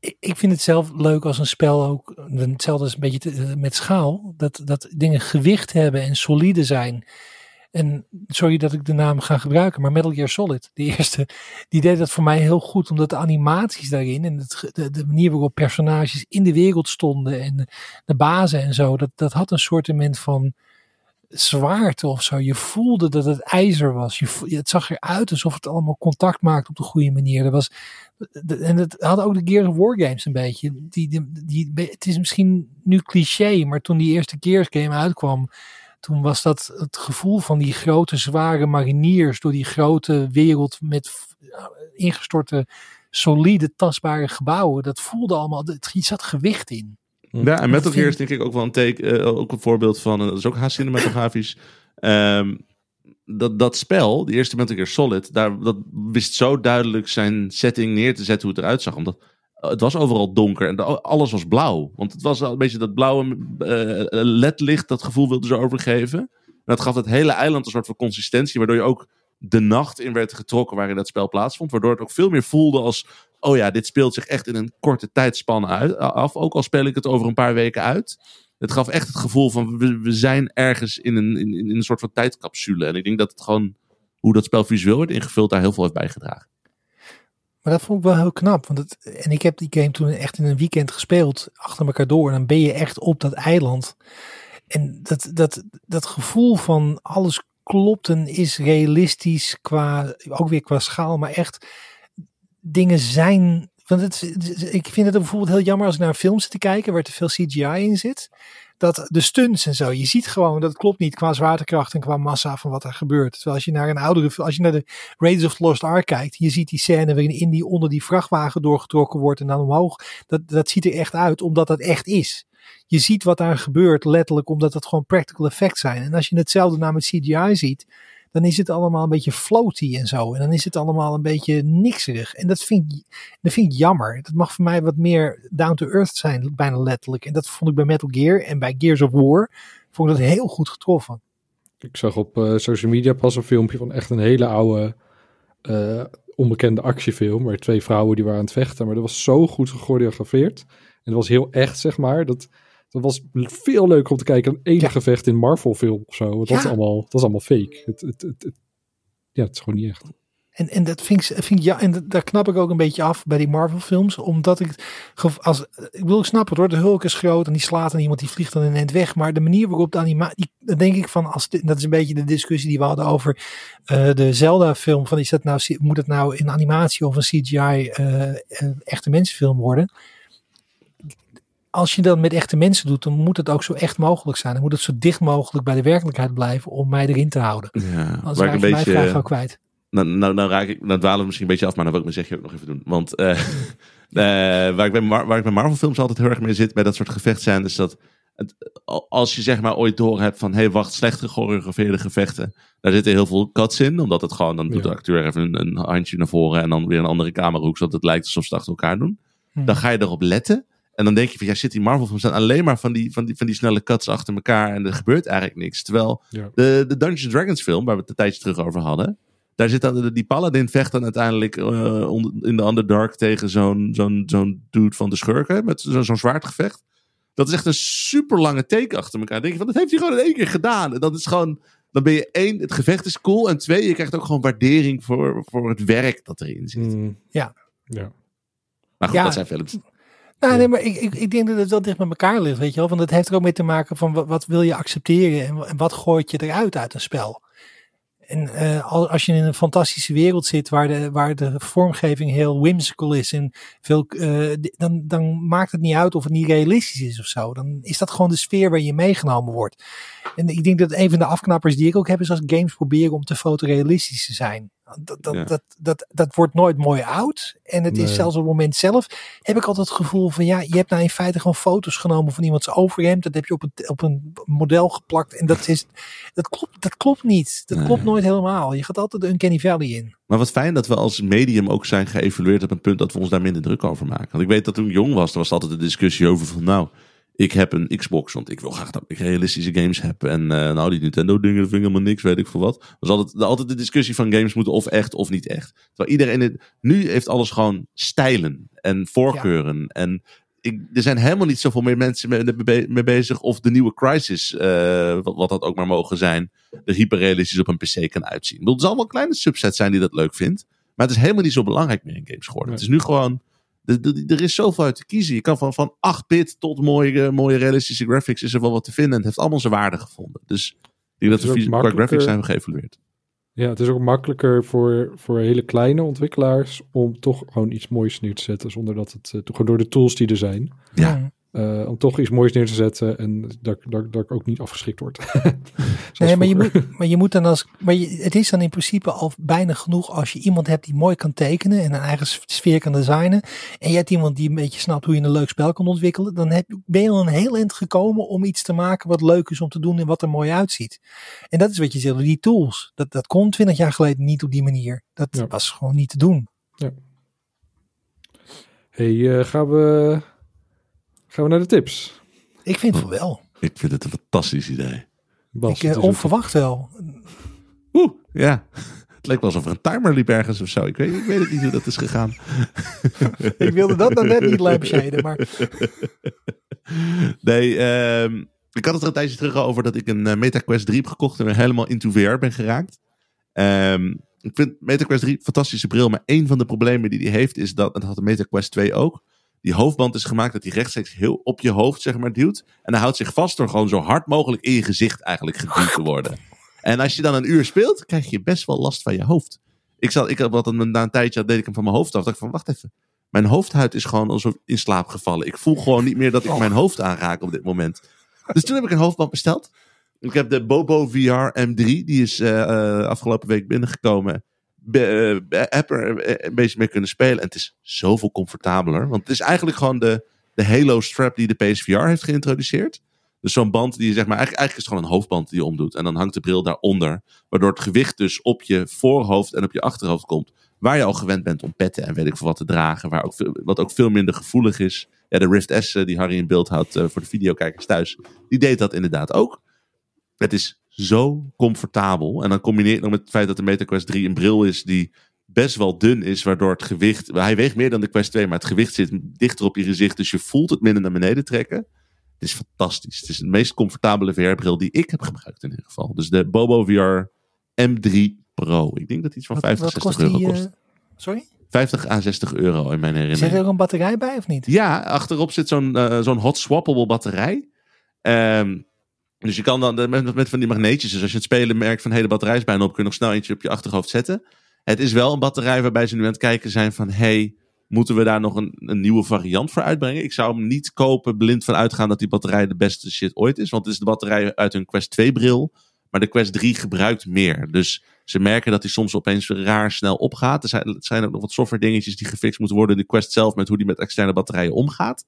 Ik, vind het zelf leuk als een spel ook. Hetzelfde is een beetje met schaal. Dat, dat dingen gewicht hebben en solide zijn. En sorry dat ik de naam ga gebruiken, maar Metal Gear Solid, de eerste, die deed dat voor mij heel goed, omdat de animaties daarin en de, manier waarop personages in de wereld stonden en de, bazen en zo, dat, dat had een soortement van zwaarte of zo. Je voelde dat het ijzer was. Je, het zag eruit alsof het allemaal contact maakte op de goede manier. Er was, en het had ook de Gears of War games een beetje. Die, die, het is misschien nu cliché, maar toen die eerste Gears game uitkwam, toen was dat het gevoel van die grote zware mariniers door die grote wereld met ja, ingestorte solide tastbare gebouwen. Dat voelde allemaal, het, zat gewicht in. Ja, en Metal Gear is denk ik ook wel een, take, eh, ook een voorbeeld van, eh, dat is ook haast cinematografisch. Ehm, dat, dat spel, die eerste Metal Gear Solid, daar, dat wist zo duidelijk zijn setting neer te zetten hoe het eruit zag. Omdat eh, het was overal donker en alles was blauw. Want het was wel een beetje dat blauwe eh, ledlicht, dat gevoel wilde ze overgeven. En dat gaf het hele eiland een soort van consistentie, waardoor je ook de nacht in werd getrokken waarin dat spel plaatsvond. Waardoor het ook veel meer voelde als, oh ja, dit speelt zich echt in een korte tijdspanne uit, af. Ook al speel ik het over een paar weken uit. Het gaf echt het gevoel van, we, we zijn ergens in een, in, in een soort van tijdcapsule. En ik denk dat het gewoon, hoe dat spel visueel wordt ingevuld, daar heel veel heeft bijgedragen. Maar dat vond ik wel heel knap. Want het, en ik heb die game toen echt in een weekend gespeeld. Achter elkaar door. En dan ben je echt op dat eiland. En dat, dat, dat gevoel van alles klopt en is realistisch. Qua, ook weer qua schaal. Maar echt dingen zijn. Want het, ik vind het bijvoorbeeld heel jammer als ik naar een film zit te kijken. Waar te veel CGI in zit. Dat de stunts en zo. Je ziet gewoon dat het klopt niet qua zwaartekracht en qua massa van wat er gebeurt. Terwijl als je naar een oudere. Als je naar de Raiders of the Lost Ark kijkt. Je ziet die scène waarin Indy onder die vrachtwagen doorgetrokken wordt en dan omhoog. Dat, dat ziet er echt uit, omdat dat echt is. Je ziet wat daar gebeurt, letterlijk, omdat het gewoon practical effects zijn. En als je hetzelfde nou met CGI ziet, dan is het allemaal een beetje floaty en zo. En dan is het allemaal een beetje nikserig. En dat vind, ik- dat vind ik jammer. Dat mag voor mij wat meer down to earth zijn, bijna letterlijk. En dat vond ik bij Metal Gear en bij Gears of War. Vond ik dat heel goed getroffen. Ik zag op eh, social media pas een filmpje van echt een hele oude, eh, onbekende actiefilm. Waar twee vrouwen die waren aan het vechten. Maar dat was zo goed gechoreografeerd. En dat was heel echt, zeg maar. Dat, dat was veel leuker om te kijken dan enig Ja. gevecht in Marvel film of zo. Dat, is allemaal, dat is allemaal fake. Het, het, het, het- ja, het is gewoon niet echt. En, en dat vind ik, vind ik ja, en dat- daar knap ik ook een beetje af bij die Marvel films. Omdat ik, als, ik wil ik snap het hoor, de Hulk is groot en die slaat aan iemand, die vliegt dan in het weg. Maar de manier waarop de animatie, dan denk ik van, als, dat is een beetje de discussie die we hadden over eh, de Zelda film. Van is dat nou, moet het nou in animatie of een CGI eh, eh, echte mensenfilm worden? Als je dat met echte mensen doet, dan moet het ook zo echt mogelijk zijn. Dan moet het zo dicht mogelijk bij de werkelijkheid blijven om mij erin te houden. Ja, Anders raak ik een mijn vraag ook kwijt. Nou, nou, nou, raak ik, nou dwalen we misschien een beetje af, maar dan wil ik mijn zegje ook nog even doen. Want eh, eh, waar, ik bij waar ik bij Marvel films altijd heel erg mee zit, bij dat soort gevechten, is dat het, als je zeg maar ooit door hebt van, hé hey, wacht, slecht gechoreografeerde gevechten, daar zitten heel veel cuts in, omdat het gewoon, dan doet Ja. de acteur even een, een handje naar voren en dan weer een andere camerahoek, zodat het lijkt alsof ze het achter elkaar doen. Hm. Dan ga je erop letten. En dan denk je van, ja, zit die Marvel films zijn alleen maar van die, van, die, van die snelle cuts achter elkaar en er gebeurt eigenlijk niks. Terwijl Ja. de, de Dungeons Dragons film, waar we het een tijdje terug over hadden, daar zit dan, die paladin vecht dan uiteindelijk eh, onder- in de Underdark tegen zo'n zo'n zo'n dude van de schurken met zo- zo'n zwaardgevecht. Dat is echt een super lange take achter elkaar. Dan denk je van, dat heeft hij gewoon in één keer gedaan. En dat is gewoon, dan ben je één, het gevecht is cool. En twee, je krijgt ook gewoon waardering voor, voor het werk dat erin zit. Mm, Ja. ja. Maar goed, Ja. dat zijn films. Nou, nee, maar ik, ik, ik denk dat het wel dicht met elkaar ligt, weet je wel. Want het heeft er ook mee te maken van wat, wat wil je accepteren en, wa- en wat gooit je eruit uit een spel. En al- als je in een fantastische wereld zit waar de, waar de vormgeving heel whimsical is en veel, eh, dan, dan maakt het niet uit of het niet realistisch is of zo. Dan is dat gewoon de sfeer waar je meegenomen wordt. En ik denk dat een van de afknappers die ik ook heb is als games proberen om te fotorealistisch te zijn. Dat, dat, Ja. dat, dat, dat wordt nooit mooi oud. En het is zelfs op het moment zelf heb ik altijd het gevoel van ja, je hebt nou in feite gewoon foto's genomen van iemands overhemd. Dat heb je op een, op een model geplakt. En dat is, dat klopt, dat klopt niet. Dat Nee. klopt nooit helemaal. Je gaat altijd een Uncanny Valley in. Maar wat fijn dat we als medium ook zijn geëvalueerd op het punt dat we ons daar minder druk over maken. Want ik weet dat toen ik jong was, er was altijd een discussie over van nou, ik heb een Xbox, want ik wil graag dat ik realistische games heb. En eh, nou, die Nintendo dingen, dat vind ik helemaal niks, weet ik veel wat. Er was altijd, altijd de discussie van games moeten of echt of niet echt. Terwijl iedereen, het, nu heeft alles gewoon stijlen en voorkeuren. En ik, er zijn helemaal niet zoveel meer mensen mee, bezig of de nieuwe Crisis, eh, wat, wat dat ook maar mogen zijn, er hyperrealistisch op een PC kan uitzien. Bedoel, het zal wel een kleine subset zijn die dat leuk vindt. Maar het is helemaal niet zo belangrijk meer in games geworden. Nee. Het is nu gewoon. De- de- Er is zoveel uit te kiezen. Je kan van, van 8-bit tot mooie, mooie realistische graphics is er wel wat te vinden. En het heeft allemaal zijn waarde gevonden. Dus ik denk dat vis- qua makkelijker. graphics zijn we geëvalueerd. Ja, het is ook makkelijker voor, voor hele kleine ontwikkelaars om toch gewoon iets moois neer te zetten. Zonder dat het, eh, door de tools die er zijn, Ja. Eh, om toch iets moois neer te zetten en dat, dat, dat ik ook niet afgeschrikt word. Nee, maar je, moet, maar je moet dan als. Maar je, het is dan in principe al bijna genoeg als je iemand hebt die mooi kan tekenen en een eigen sfeer kan designen. En je hebt iemand die een beetje snapt hoe je een leuk spel kan ontwikkelen. Dan heb, ben je al een heel eind gekomen om iets te maken wat leuk is om te doen en wat er mooi uitziet. En dat is wat je zegt, die tools. Dat, dat kon twintig jaar geleden niet op die manier. Dat Ja. was gewoon niet te doen. hey, eh, gaan, we, gaan we naar de tips? Ik vind het wel. Ik vind het een fantastisch idee. Bas, Ik, eh, onverwacht wel. Oeh, ja. Het leek wel alsof er een timer liep ergens of zo. Ik weet, ik weet het niet hoe dat is gegaan. Ik wilde dat nou net niet lampshaden, maar Nee, ehm, ik had het er een tijdje terug over dat ik een eh, MetaQuest 3 heb gekocht en weer helemaal into VR ben geraakt. Ehm, ik vind MetaQuest 3 een fantastische bril, maar een van de problemen die die heeft is dat, en dat had de MetaQuest 2 ook, die hoofdband is gemaakt dat die rechtstreeks heel op je hoofd zeg maar duwt. En hij houdt zich vast door gewoon zo hard mogelijk in je gezicht eigenlijk geduwd te worden. En als je dan een uur speelt, krijg je best wel last van je hoofd. Ik, zat, ik had wat een- na een tijdje deed ik hem van mijn hoofd af. dacht ik van, wacht even. Mijn hoofdhuid is gewoon alsof in slaap gevallen. Ik voel gewoon niet meer dat ik mijn hoofd aanraak op dit moment. Dus toen heb ik een hoofdband besteld. Ik heb de Bobo VR M3. Die is eh, eh, afgelopen week binnengekomen. Be, eh, er eh, een beetje mee kunnen spelen. En het is zoveel comfortabeler. Want het is eigenlijk gewoon de, de Halo strap die de PSVR heeft geïntroduceerd. Dus zo'n band die je zeg maar, eigenlijk, eigenlijk is gewoon een hoofdband die je omdoet. En dan hangt de bril daaronder. Waardoor het gewicht dus op je voorhoofd en op je achterhoofd komt. Waar je al gewend bent om petten en weet ik veel wat te dragen. Waar ook wat ook veel minder gevoelig is. Ja, de Rift S eh, die Harry in beeld houdt voor de videokijkers thuis. Die deed dat inderdaad ook. Het is zo comfortabel. En dan combineer je nog met het feit dat de MetaQuest 3 een bril is die best wel dun is. Waardoor het gewicht... Hij weegt meer dan de Quest 2, maar het gewicht zit dichter op je gezicht. Dus je voelt het minder naar beneden trekken. Het is fantastisch. Het is de meest comfortabele VR-bril die ik heb gebruikt in ieder geval. Dus de Bobo VR M3 Pro. Ik denk dat iets van wat, 50, wat 60 kost euro die? kost. eh, sorry? 50 à 60 euro in mijn Zit herinnering. er ook een batterij bij of niet? Ja, achterop zit zo'n eh, zo'n hot swappable batterij. Ehm, dus je kan dan met, van die magneetjes, dus als je het spelen merkt van hé, de batterij is bijna op, kun je nog snel eentje op je achterhoofd zetten. Het is wel een batterij waarbij ze nu aan het kijken zijn van hey, moeten we daar nog een, een nieuwe variant voor uitbrengen? Ik zou hem niet kopen blind van uitgaan dat die batterij de beste shit ooit is, want het is de batterij uit hun Quest 2 bril, maar de Quest 3 gebruikt meer. Dus ze merken dat die soms opeens raar snel opgaat. Er zijn, er zijn ook nog wat software dingetjes die gefixt moeten worden in de Quest zelf met hoe die met externe batterijen omgaat.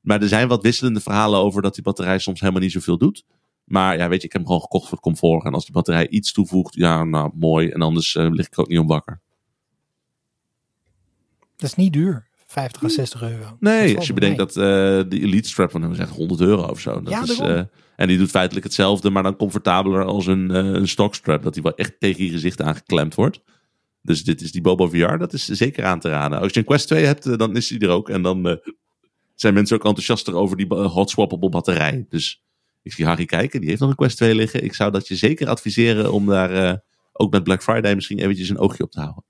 Maar er zijn wat wisselende verhalen over dat die batterij soms helemaal niet zoveel doet. Maar ja, weet je, ik heb hem gewoon gekocht voor het comfort. En als die batterij iets toevoegt, ja, nou, mooi. En anders eh, lig ik ook niet om wakker. Dat is niet duur. 50 à 60 euro. Nee, als je bedenkt dat eh de Elite Strap van hem echt 100 euro of zo. Dat Ja, is, eh, en die doet feitelijk hetzelfde, maar dan comfortabeler als een, eh een stockstrap. Dat die wel echt tegen je gezicht aangeklemd wordt. Dus dit is die Bobo VR, dat is zeker aan te raden. Als je een Quest 2 hebt, dan is die er ook. En dan zijn mensen ook enthousiaster over die hot swappable batterij. Dus ik zie Harry kijken, die heeft nog een Quest 2 liggen. Ik zou dat je zeker adviseren om daar eh, ook met Black Friday misschien eventjes een oogje op te houden.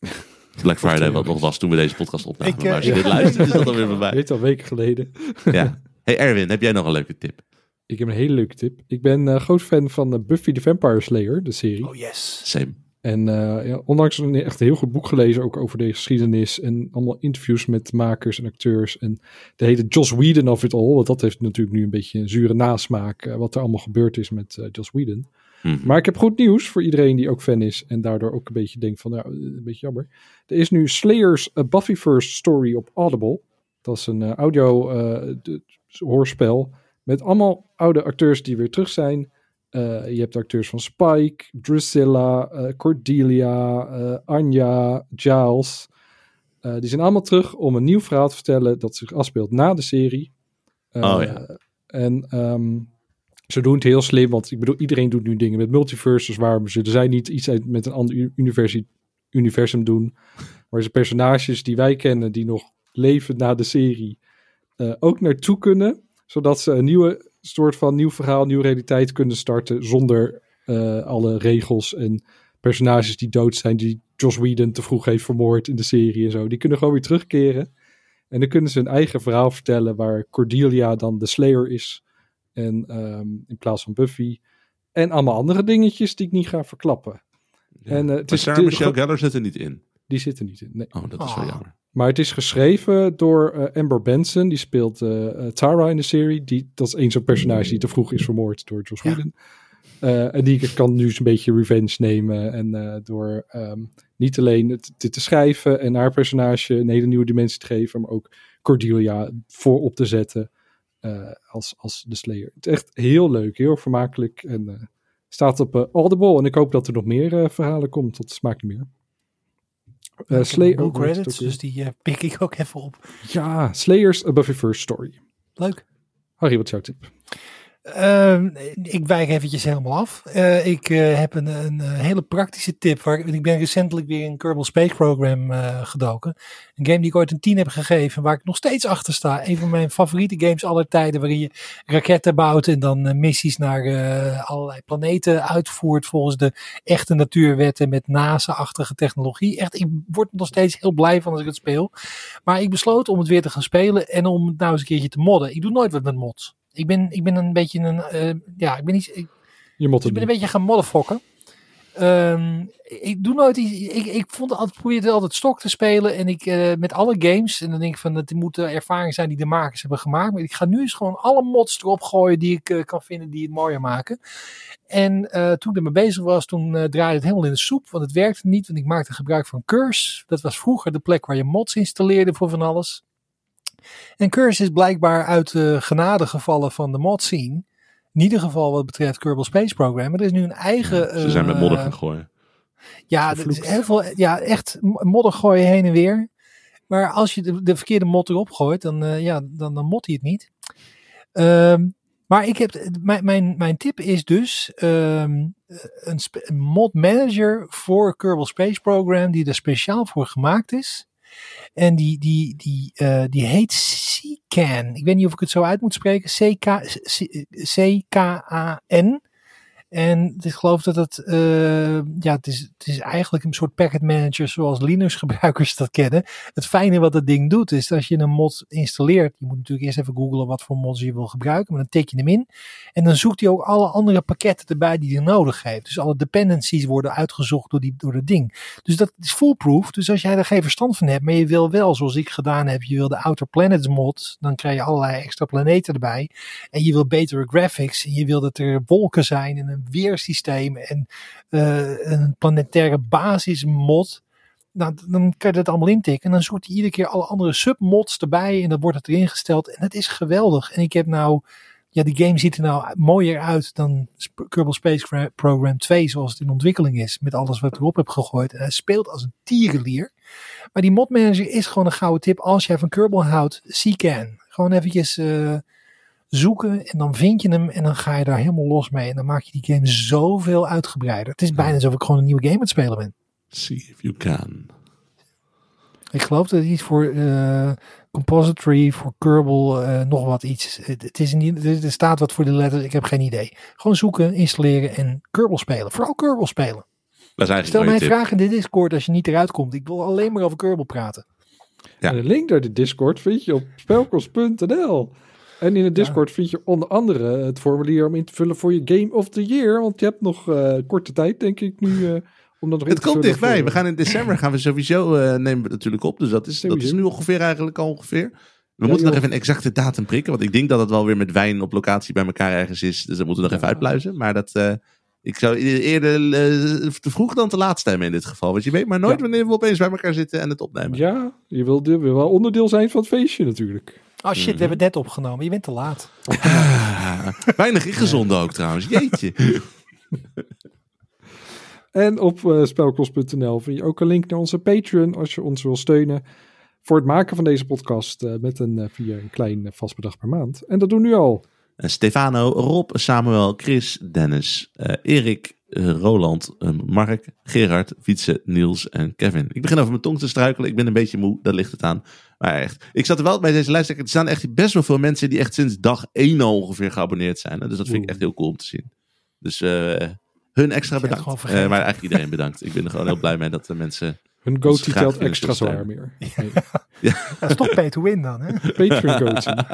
Black Friday wat nog was toen we deze podcast opnamen. Ik, eh, maar als je ja. dit luistert, is dat alweer voorbij. Weet al weken geleden. Ja. Hey Erwin, heb jij nog een leuke tip? Ik heb een hele leuke tip. Ik ben eh, groot fan van Buffy the Vampire Slayer, de serie. Oh yes. Same. En eh, ja, onlangs een echt heel goed boek gelezen, ook over de geschiedenis. En allemaal interviews met makers en acteurs. En de hele Joss Whedon of it all. Want dat heeft natuurlijk nu een beetje een zure nasmaak. eh, wat er allemaal gebeurd is met eh, Joss Whedon. Mhm. Maar ik heb goed nieuws voor iedereen die ook fan is. En daardoor ook een beetje denkt van, nou, een beetje jammer. Er is nu Slayer's A Buffyverse Story op Audible. Dat is een audio hoorspel. Met allemaal oude acteurs die weer terug zijn. Eh, je hebt acteurs van Spike, Drusilla, eh, Cordelia, eh, Anja, Giles. Die zijn allemaal terug om een nieuw verhaal te vertellen dat zich afspeelt na de serie. Oh ja. En ehm, ze doen het heel slim, want ik bedoel, iedereen doet nu dingen met multiverses. Waarom zullen zij niet iets met een ander universum doen? Waar ze personages die wij kennen, die nog leven na de serie, ook naartoe kunnen. Zodat ze een nieuwe soort van nieuw verhaal, nieuwe realiteit kunnen starten. Zonder eh, alle regels en personages die dood zijn, die Joss Whedon te vroeg heeft vermoord in de serie en zo. Die kunnen gewoon weer terugkeren. En dan kunnen ze een eigen verhaal vertellen waar Cordelia dan de Slayer is. En ehm, in plaats van Buffy. En allemaal andere dingetjes die ik niet ga verklappen. En, eh, het maar is Sarah de- Michelle Gellar zit er niet in. Die zitten niet in. Nee. Oh, dat is wel Ah. jammer. Maar het is geschreven door eh, Amber Benson. Die speelt eh, eh, Tara in de serie. Die, dat is een zo'n personage die te vroeg is vermoord door Joss Ja. Whedon. En die kan nu eens een beetje revenge nemen. En door ehm, niet alleen het, dit te schrijven en haar personage een hele nieuwe dimensie te geven. Maar ook Cordelia voorop te zetten als, als de Slayer. Het is echt heel leuk, heel vermakelijk. En staat op Audible. En ik hoop dat er nog meer verhalen komt. Dat smaakt niet meer. Eh, Slayer- oh, credits, ook weer? dus die eh, pik ik ook even op. Ja, Slayers A Buffy First Story. Leuk. Harry, wat is jouw tip? Ehm, ik wijk eventjes helemaal af. Eh, ik eh, heb een, een eh, hele praktische tip. Waar, ik ben recentelijk weer in Kerbal Space Program gedoken. Een game die ik ooit een 10 heb gegeven. Waar ik nog steeds achter sta. Een van mijn favoriete games aller tijden. Waarin je raketten bouwt en dan missies naar allerlei planeten uitvoert. Volgens de echte natuurwetten met NASA-achtige technologie. Echt, ik word er nog steeds heel blij van als ik het speel. Maar ik besloot om het weer te gaan spelen. En om het nou eens een keertje te modden. Ik doe nooit wat met mods. Ik ben, ik ben een beetje een, eh, ja, ik ben niet, ik, Je moet ik het ben een beetje gaan modderfokken. Ehm, ik doe nooit iets. Ik, ik vond altijd, probeerde altijd stok te spelen. En ik eh, met alle games. En dan denk ik van dat moet de ervaring zijn die de makers hebben gemaakt. Maar ik ga nu eens gewoon alle mods erop gooien die ik eh, kan vinden die het mooier maken. En toen ik ermee bezig was, toen draaide het helemaal in de soep. Want het werkte niet. Want ik maakte gebruik van Curse. Dat was vroeger de plek waar je mods installeerde voor van alles. En Curse is blijkbaar uit de genade gevallen van de mod scene. In ieder geval wat betreft Kerbal Space Program. Er is nu een eigen... Ze zijn met eh, modder gaan gooien. Ja, is heel veel, ja, echt modder gooien heen en weer. Maar als je de, de verkeerde mod erop gooit, dan, eh, ja, dan, dan mot hij het niet. Ehm, maar ik heb, mijn, mijn, mijn tip is dus ehm, een, een mod manager voor Kerbal Space Program die er speciaal voor gemaakt is. En die, die, die, eh, die heet CCAN. Ik weet niet of ik het zo uit moet spreken. C-K-A-N. En ik geloof dat het, eh, ja, het is, het is eigenlijk een soort packet manager zoals Linux gebruikers dat kennen. Het fijne wat dat ding doet is dat als je een mod installeert, je moet natuurlijk eerst even googlen wat voor mods je wil gebruiken, maar dan tik je hem in. En dan zoekt hij ook alle andere pakketten erbij die hij nodig heeft. Dus alle dependencies worden uitgezocht door, die, door dat ding. Dus dat is foolproof. Dus als jij er geen verstand van hebt, maar je wil wel, zoals ik gedaan heb, je wil de Outer Planets mod, dan krijg je allerlei extra planeten erbij. En je wil betere graphics. En je wil dat er wolken zijn en weersysteem en eh, een planetaire basismod. Nou, dan kan je dat allemaal intikken. En dan zoekt hij iedere keer alle andere submods erbij. En dan wordt het erin gesteld. En het is geweldig. En ik heb nou... Ja, die game ziet er nou mooier uit dan Kerbal Space Gra- Program 2 zoals het in ontwikkeling is. Met alles wat ik erop heb gegooid. En hij speelt als een tierenlier. Maar die mod manager is gewoon een gouden tip. Als jij van Kerbal houdt, can. Gewoon eventjes eh, zoeken en dan vind je hem en dan ga je daar helemaal los mee. En dan maak je die game zoveel uitgebreider. Het is bijna alsof ik gewoon een nieuwe game aan het spelen ben. See if you can. Ik geloof dat het iets voor eh compository, voor Kerbal, eh, nog wat iets. Het, het is niet, er staat wat voor de letters, ik heb geen idee. Gewoon zoeken, installeren en Kerbal spelen. Vooral Kerbal spelen. Dat is eigenlijk Stel mij vragen in de Discord als je niet eruit komt. Ik wil alleen maar over Kerbal praten. Ja. En de link naar de Discord vind je op spelkos.nl. En in de Discord vind je onder andere het formulier om in te vullen voor je Game of the Year. Want je hebt nog eh, korte tijd, denk ik, nu. eh, om dat nog in Het komt dichtbij. voor- We gaan in december gaan we sowieso eh, nemen we natuurlijk op. Dus dat is, dat is nu ongeveer eigenlijk al ongeveer. We Ja, moeten nog even een exacte datum prikken. Want ik denk dat het wel weer met wijn op locatie bij elkaar ergens is. Dus dat moeten we nog even uitpluizen. Maar dat, eh, ik zou eerder eh, te vroeg dan te laat stemmen in dit geval. Want je weet maar nooit Ja. wanneer we opeens bij elkaar zitten en het opnemen. Ja, je wil, je wil wel onderdeel zijn van het feestje natuurlijk. Oh shit, we hebben het net opgenomen. Je bent te laat. Ah, weinig ingezonde ook trouwens. Jeetje. En op eh spelkos.nl vind je ook een link naar onze Patreon als je ons wil steunen voor het maken van deze podcast eh, met een, eh, via een klein vast bedrag per maand. En dat doen we nu al. Stefano, Rob, Samuel, Chris, Dennis, eh, Erik, Roland, eh, Mark, Gerard, Wietse, Niels en Kevin. Ik begin over mijn tong te struikelen. Ik ben een beetje moe, daar ligt het aan. Maar echt, ik zat er wel bij deze lijst. Er staan echt best wel veel mensen die echt sinds dag 1 al ongeveer geabonneerd zijn. hè. Dus dat vind ik echt heel cool om te zien. Dus eh, hun extra bedankt. gewoon Eh, vergeten. maar eigenlijk iedereen bedankt. Ik ben er gewoon heel blij mee dat de mensen... Hun goatee telt extra zwaar meer. Nee, Dat is toch pay to win dan, hè? Patreon goatee.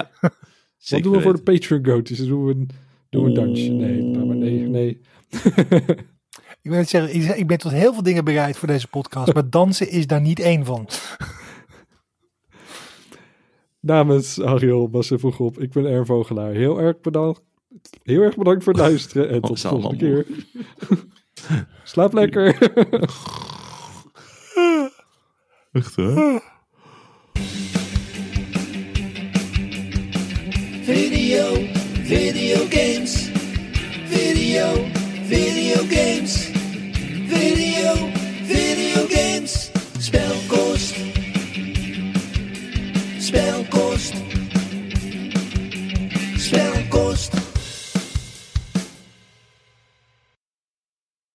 Wat doen we voor de. Patreon goatees? Dan doen we een, doen we een dansje. Nee, nou, maar nee, nee. Ik wil zeggen, ik- ik ben tot heel veel dingen bereid voor deze podcast. Maar dansen is daar niet één van. Namens Ariel was er vroeg op. Ik ben Ern Vogelaar. Heel erg bedankt. Heel erg bedankt voor het luisteren. En tot de volgende allemaal keer. Slaap lekker. Echt hè? Video, video games. Video, video games. Video, video games. Spelkost. Spelkost. Spelkost.